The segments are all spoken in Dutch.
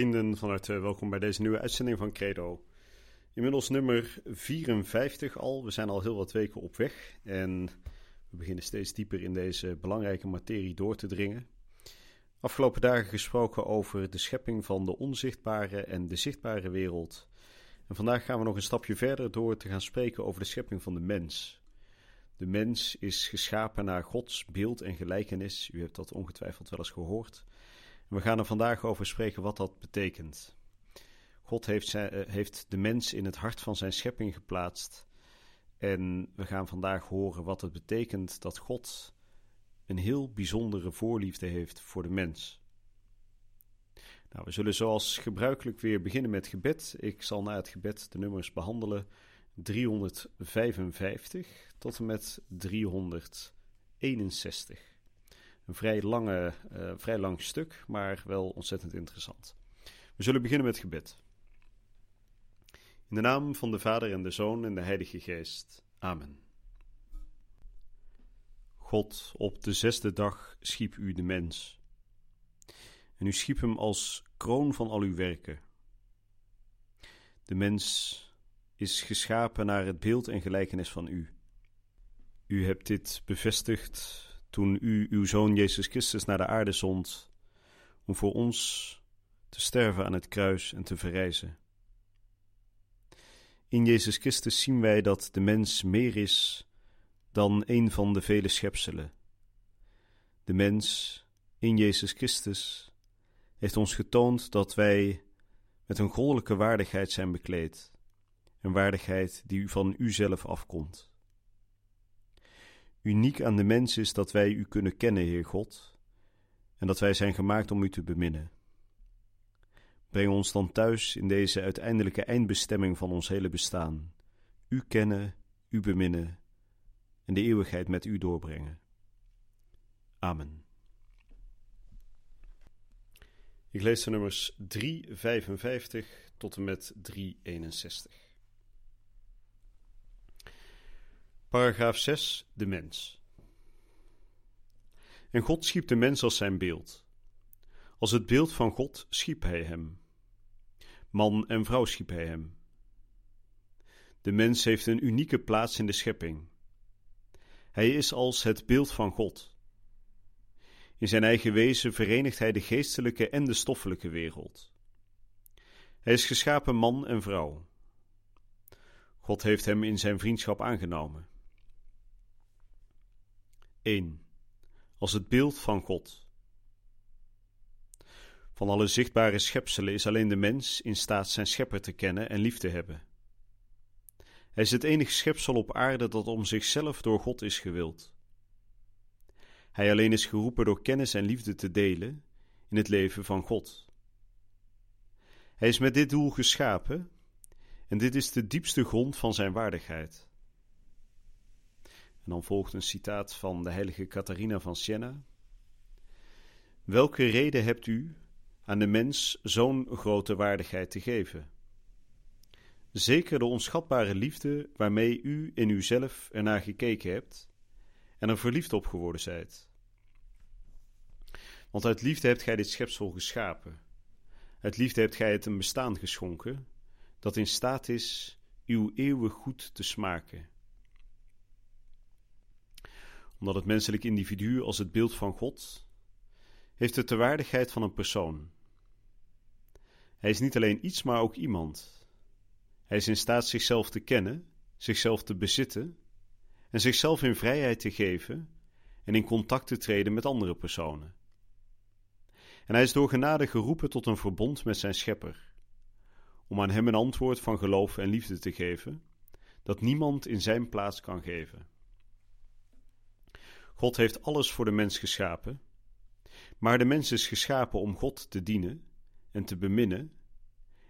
Vrienden, van harte welkom bij deze nieuwe uitzending van Credo. Inmiddels nummer 54 al. We zijn al heel wat weken op weg en we beginnen steeds dieper in deze belangrijke materie door te dringen. Afgelopen dagen gesproken over de schepping van de onzichtbare en de zichtbare wereld. En vandaag gaan we nog een stapje verder door te gaan spreken over de schepping van de mens. De mens is geschapen naar Gods beeld en gelijkenis. U hebt dat ongetwijfeld wel eens gehoord. We gaan er vandaag over spreken wat dat betekent. God heeft, zijn, eh, heeft de mens in het hart van zijn schepping geplaatst. En we gaan vandaag horen wat het betekent dat God een heel bijzondere voorliefde heeft voor de mens. Nou, we zullen zoals gebruikelijk weer beginnen met gebed. Ik zal na het gebed de nummers behandelen 355 tot en met 361. Een vrij, lange, uh, vrij lang stuk, maar wel ontzettend interessant. We zullen beginnen met gebed. In de naam van de Vader en de Zoon en de Heilige Geest. Amen. God, op de zesde dag schiep u de mens. En u schiep hem als kroon van al uw werken. De mens is geschapen naar het beeld en gelijkenis van u. U hebt dit bevestigd toen u uw Zoon Jezus Christus naar de aarde zond om voor ons te sterven aan het kruis en te verrijzen. In Jezus Christus zien wij dat de mens meer is dan een van de vele schepselen. De mens in Jezus Christus heeft ons getoond dat wij met een goddelijke waardigheid zijn bekleed, een waardigheid die van u zelf afkomt. Uniek aan de mens is dat wij u kunnen kennen, Heer God, en dat wij zijn gemaakt om u te beminnen. Breng ons dan thuis in deze uiteindelijke eindbestemming van ons hele bestaan. U kennen, u beminnen en de eeuwigheid met u doorbrengen. Amen. Ik lees de nummers 355 tot en met 361. Paragraaf 6. De mens. En God schiep de mens als zijn beeld. Als het beeld van God schiep hij hem. Man en vrouw schiep hij hem. De mens heeft een unieke plaats in de schepping. Hij is als het beeld van God. In zijn eigen wezen verenigt hij de geestelijke en de stoffelijke wereld. Hij is geschapen man en vrouw. God heeft hem in zijn vriendschap aangenomen. 1. Als het beeld van God. Van alle zichtbare schepselen is alleen de mens in staat zijn schepper te kennen en lief te hebben. Hij is het enige schepsel op aarde dat om zichzelf door God is gewild. Hij alleen is geroepen door kennis en liefde te delen in het leven van God. Hij is met dit doel geschapen en dit is de diepste grond van zijn waardigheid. En dan volgt een citaat van de heilige Catharina van Siena. Welke reden hebt u aan de mens zo'n grote waardigheid te geven? Zeker de onschatbare liefde waarmee u in uzelf ernaar gekeken hebt en er verliefd op geworden zijt. Want uit liefde hebt gij dit schepsel geschapen. Uit liefde hebt gij het een bestaan geschonken dat in staat is uw eeuwig goed te smaken omdat het menselijk individu als het beeld van God heeft het de waardigheid van een persoon. Hij is niet alleen iets, maar ook iemand. Hij is in staat zichzelf te kennen, zichzelf te bezitten en zichzelf in vrijheid te geven en in contact te treden met andere personen. En hij is door genade geroepen tot een verbond met zijn schepper, om aan hem een antwoord van geloof en liefde te geven, dat niemand in zijn plaats kan geven. God heeft alles voor de mens geschapen, maar de mens is geschapen om God te dienen en te beminnen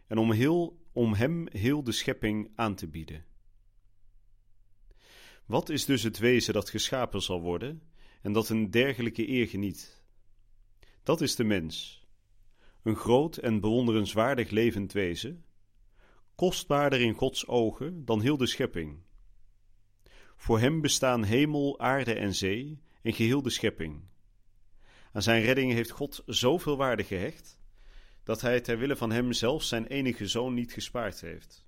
en om, heel, om hem heel de schepping aan te bieden. Wat is dus het wezen dat geschapen zal worden en dat een dergelijke eer geniet? Dat is de mens, een groot en bewonderenswaardig levend wezen, kostbaarder in Gods ogen dan heel de schepping. Voor hem bestaan hemel, aarde en zee en geheel de schepping. Aan zijn redding heeft God zoveel waarde gehecht dat hij ter wille van hem zelfs zijn enige zoon niet gespaard heeft.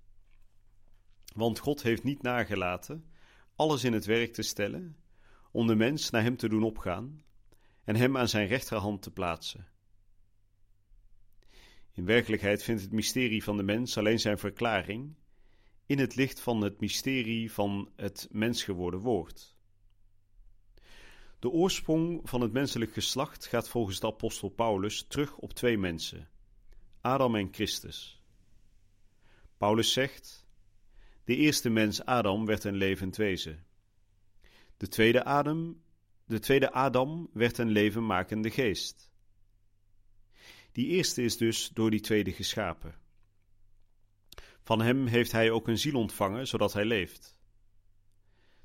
Want God heeft niet nagelaten alles in het werk te stellen om de mens naar hem te doen opgaan en hem aan zijn rechterhand te plaatsen. In werkelijkheid vindt het mysterie van de mens alleen zijn verklaring in het licht van het mysterie van het mens geworden woord. De oorsprong van het menselijk geslacht gaat volgens de apostel Paulus terug op twee mensen: Adam en Christus. Paulus zegt: De eerste mens Adam werd een levend wezen. De tweede Adam, de tweede Adam werd een levenmakende geest. Die eerste is dus door die tweede geschapen. Van hem heeft hij ook een ziel ontvangen, zodat hij leeft.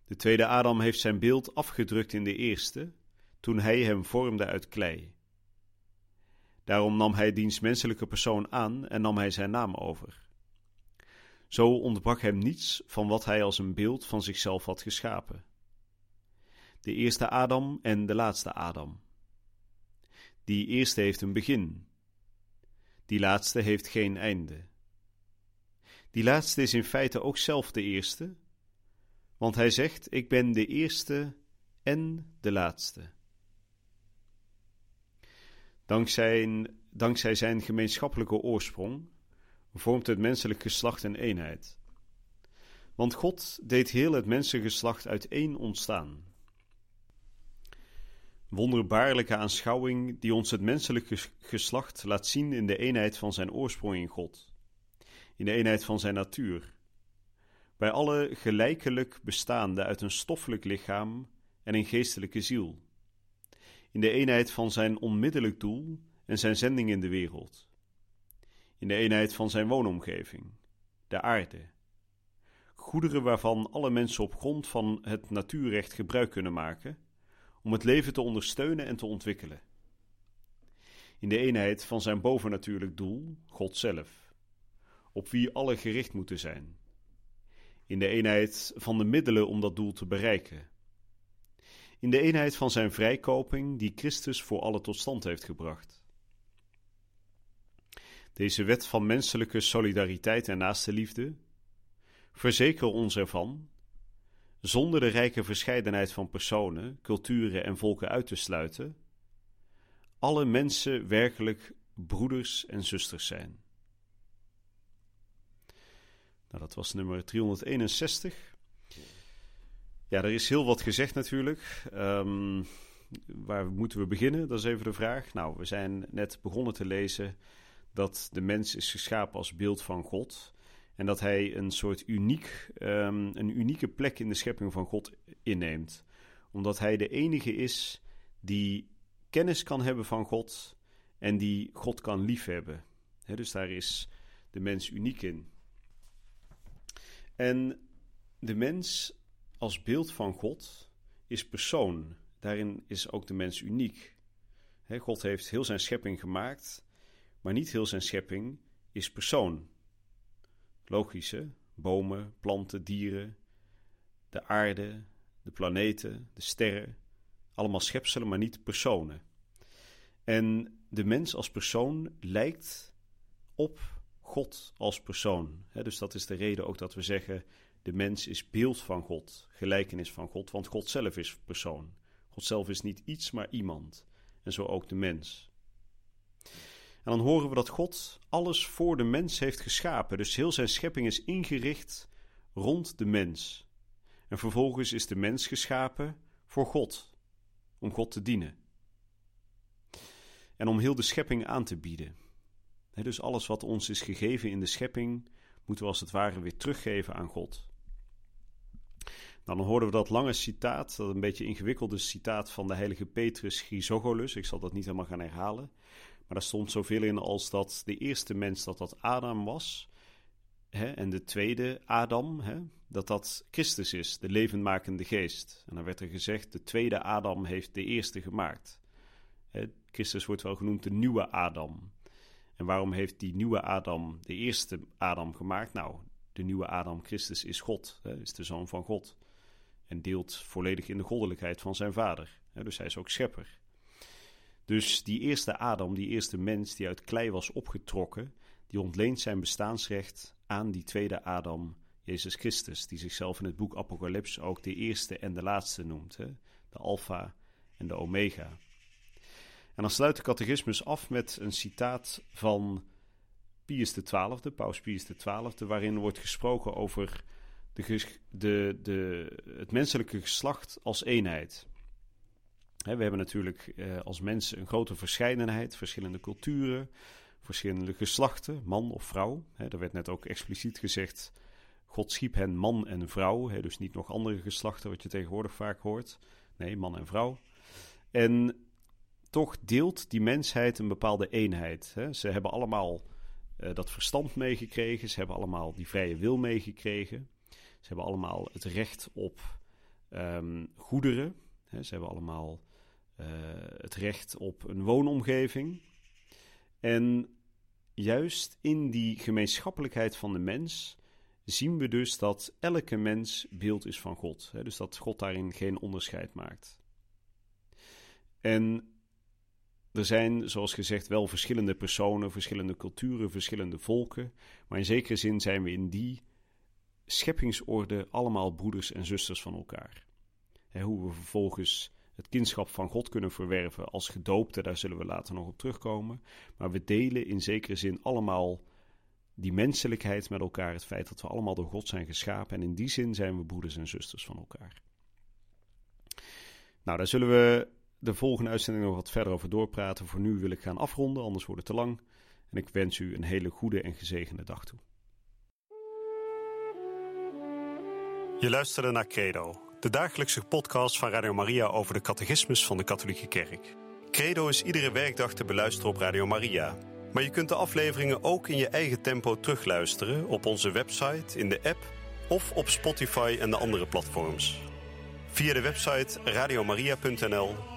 De tweede Adam heeft zijn beeld afgedrukt in de eerste, toen hij hem vormde uit klei. Daarom nam hij diens menselijke persoon aan en nam hij zijn naam over. Zo ontbrak hem niets van wat hij als een beeld van zichzelf had geschapen. De eerste Adam en de laatste Adam. Die eerste heeft een begin. Die laatste heeft geen einde. Die laatste is in feite ook zelf de eerste, want hij zegt: Ik ben de eerste en de laatste. Dankzij, dankzij zijn gemeenschappelijke oorsprong vormt het menselijk geslacht een eenheid. Want God deed heel het mensengeslacht uit één ontstaan. Wonderbaarlijke aanschouwing die ons het menselijk geslacht laat zien in de eenheid van zijn oorsprong in God, in de eenheid van zijn natuur, bij alle gelijkelijk bestaande uit een stoffelijk lichaam en een geestelijke ziel. In de eenheid van zijn onmiddellijk doel en zijn zending in de wereld, in de eenheid van zijn woonomgeving, de aarde, goederen waarvan alle mensen op grond van het natuurrecht gebruik kunnen maken, om het leven te ondersteunen en te ontwikkelen. In de eenheid van zijn bovennatuurlijk doel, God zelf, op wie alle gericht moeten zijn. In de eenheid van de middelen om dat doel te bereiken, in de eenheid van zijn vrijkoping die Christus voor alle tot stand heeft gebracht. Deze wet van menselijke solidariteit en naaste liefde verzeker ons ervan, zonder de rijke verscheidenheid van personen, culturen en volken uit te sluiten, alle mensen werkelijk broeders en zusters zijn. Nou, dat was nummer 361. Ja, er is heel wat gezegd natuurlijk. Um, waar moeten we beginnen? Dat is even de vraag. Nou, we zijn net begonnen te lezen dat de mens is geschapen als beeld van God. En dat hij een soort uniek, um, een unieke plek in de schepping van God inneemt. Omdat hij de enige is die kennis kan hebben van God en die God kan liefhebben. He, dus daar is de mens uniek in. En de mens als beeld van God is persoon. Daarin is ook de mens uniek. God heeft heel zijn schepping gemaakt, maar niet heel zijn schepping is persoon. Logische, bomen, planten, dieren, de aarde, de planeten, de sterren, allemaal schepselen, maar niet personen. En de mens als persoon lijkt op God als persoon. dus dat is de reden ook dat we zeggen: de mens is beeld van God, gelijkenis van God, want God zelf is persoon. God zelf is niet iets, maar iemand. En zo ook de mens. En dan horen we dat God alles voor de mens heeft geschapen. Dus heel zijn schepping is ingericht rond de mens. En vervolgens is de mens geschapen voor God, om God te dienen. En om heel de schepping aan te bieden. Dus alles wat ons is gegeven in de schepping, moeten we als het ware weer teruggeven aan God. Dan hoorden we dat lange citaat, dat een beetje ingewikkelde citaat van de heilige Petrus Chrysogolus. Ik zal dat niet helemaal gaan herhalen. Maar daar stond zoveel in als dat de eerste mens, dat dat Adam was. hè, en de tweede Adam, hè, dat dat Christus is, de levendmakende geest. En dan werd er gezegd, de tweede Adam heeft de eerste gemaakt. Hè, Christus wordt wel genoemd de nieuwe Adam. En waarom heeft die nieuwe Adam de eerste Adam gemaakt? Nou, de nieuwe Adam, Christus, is God, is de zoon van God. En deelt volledig in de goddelijkheid van zijn vader. Dus hij is ook schepper. Dus die eerste Adam, die eerste mens die uit klei was opgetrokken, die ontleent zijn bestaansrecht aan die tweede Adam, Jezus Christus, die zichzelf in het boek Apocalyps ook de eerste en de laatste noemt, hè? de Alpha en de Omega. En dan sluit de catechismus af met een citaat van Pius XII, Paus Pius XII, waarin wordt gesproken over de, de, de, het menselijke geslacht als eenheid. we hebben natuurlijk eh, als mensen een grote verscheidenheid, verschillende culturen, verschillende geslachten, man of vrouw. er werd net ook expliciet gezegd, God schiep hen man en vrouw, dus niet nog andere geslachten wat je tegenwoordig vaak hoort. Nee, man en vrouw. En toch deelt die mensheid een bepaalde eenheid. Ze hebben allemaal uh, dat verstand meegekregen, ze hebben allemaal die vrije wil meegekregen. Ze hebben allemaal het recht op um, goederen. Hè, ze hebben allemaal uh, het recht op een woonomgeving. En juist in die gemeenschappelijkheid van de mens zien we dus dat elke mens beeld is van God. Hè, dus dat God daarin geen onderscheid maakt. En er zijn, zoals gezegd, wel verschillende personen, verschillende culturen, verschillende volken. Maar in zekere zin zijn we in die scheppingsorde allemaal broeders en zusters van elkaar. hoe we vervolgens het kindschap van God kunnen verwerven als gedoopte, daar zullen we later nog op terugkomen. Maar we delen in zekere zin allemaal die menselijkheid met elkaar, het feit dat we allemaal door God zijn geschapen. En in die zin zijn we broeders en zusters van elkaar. Nou, daar zullen we de volgende uitzending nog wat verder over doorpraten. Voor nu wil ik gaan afronden, anders wordt het te lang. En ik wens u een hele goede en gezegende dag toe. Je luisterde naar Credo, de dagelijkse podcast van Radio Maria over de catechismus van de Katholieke Kerk. Credo is iedere werkdag te beluisteren op Radio Maria. Maar je kunt de afleveringen ook in je eigen tempo terugluisteren op onze website, in de app of op Spotify en de andere platforms. Via de website radiomaria.nl